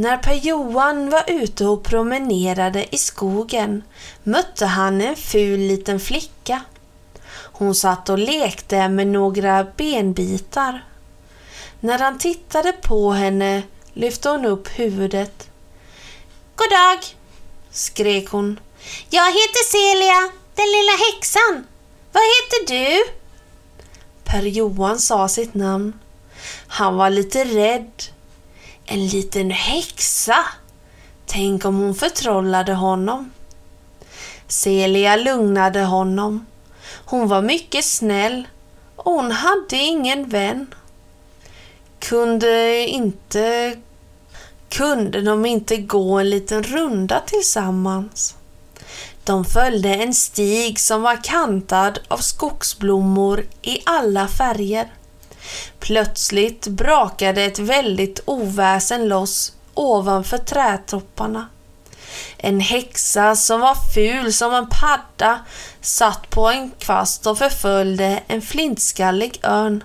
När Per-Johan var ute och promenerade i skogen mötte han en ful liten flicka. Hon satt och lekte med några benbitar. När han tittade på henne lyfte hon upp huvudet. God dag, skrek hon. Jag heter Celia, den lilla häxan. Vad heter du? Per-Johan sa sitt namn. Han var lite rädd. En liten häxa. Tänk om hon förtrollade honom. Celia lugnade honom. Hon var mycket snäll och hon hade ingen vän. Kunde inte... Kunde de inte gå en liten runda tillsammans? De följde en stig som var kantad av skogsblommor i alla färger. Plötsligt brakade ett väldigt oväsen loss ovanför trädtopparna. En häxa som var ful som en padda satt på en kvast och förföljde en flintskallig örn.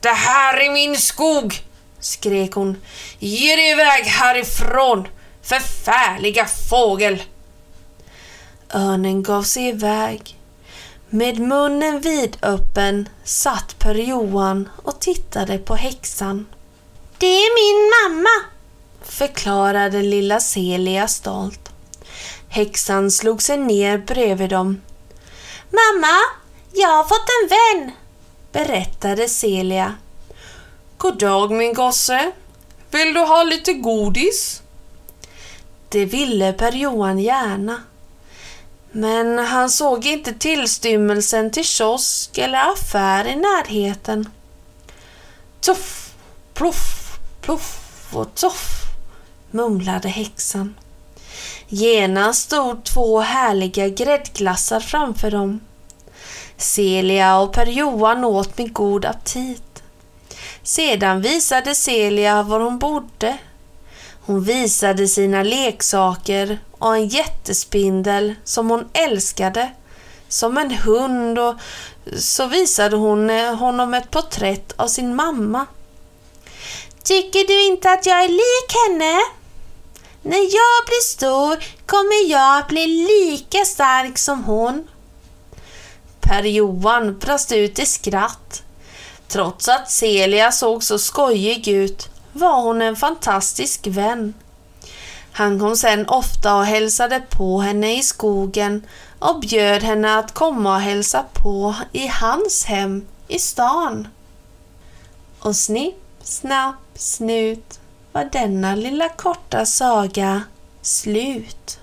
Det här är min skog! skrek hon. Ge dig iväg härifrån, förfärliga fågel! Örnen gav sig iväg. Med munnen vidöppen satt Per-Johan och tittade på häxan. Det är min mamma, förklarade lilla Celia stolt. Häxan slog sig ner bredvid dem. Mamma, jag har fått en vän, berättade Celia. God dag min gosse. Vill du ha lite godis? Det ville Per-Johan gärna. Men han såg inte tillstymmelsen till kiosk eller affär i närheten. Tuff, pluff, pluff och tuff, mumlade häxan. Genast stod två härliga gräddglassar framför dem. Celia och Per-Johan åt med god aptit. Sedan visade Celia var hon bodde. Hon visade sina leksaker och en jättespindel som hon älskade. Som en hund och så visade hon eh, honom ett porträtt av sin mamma. Tycker du inte att jag är lik henne? När jag blir stor kommer jag att bli lika stark som hon. Per-Johan brast ut i skratt. Trots att Celia såg så skojig ut var hon en fantastisk vän. Han kom sen ofta och hälsade på henne i skogen och bjöd henne att komma och hälsa på i hans hem i stan. Och snipp, snapp, snut var denna lilla korta saga slut.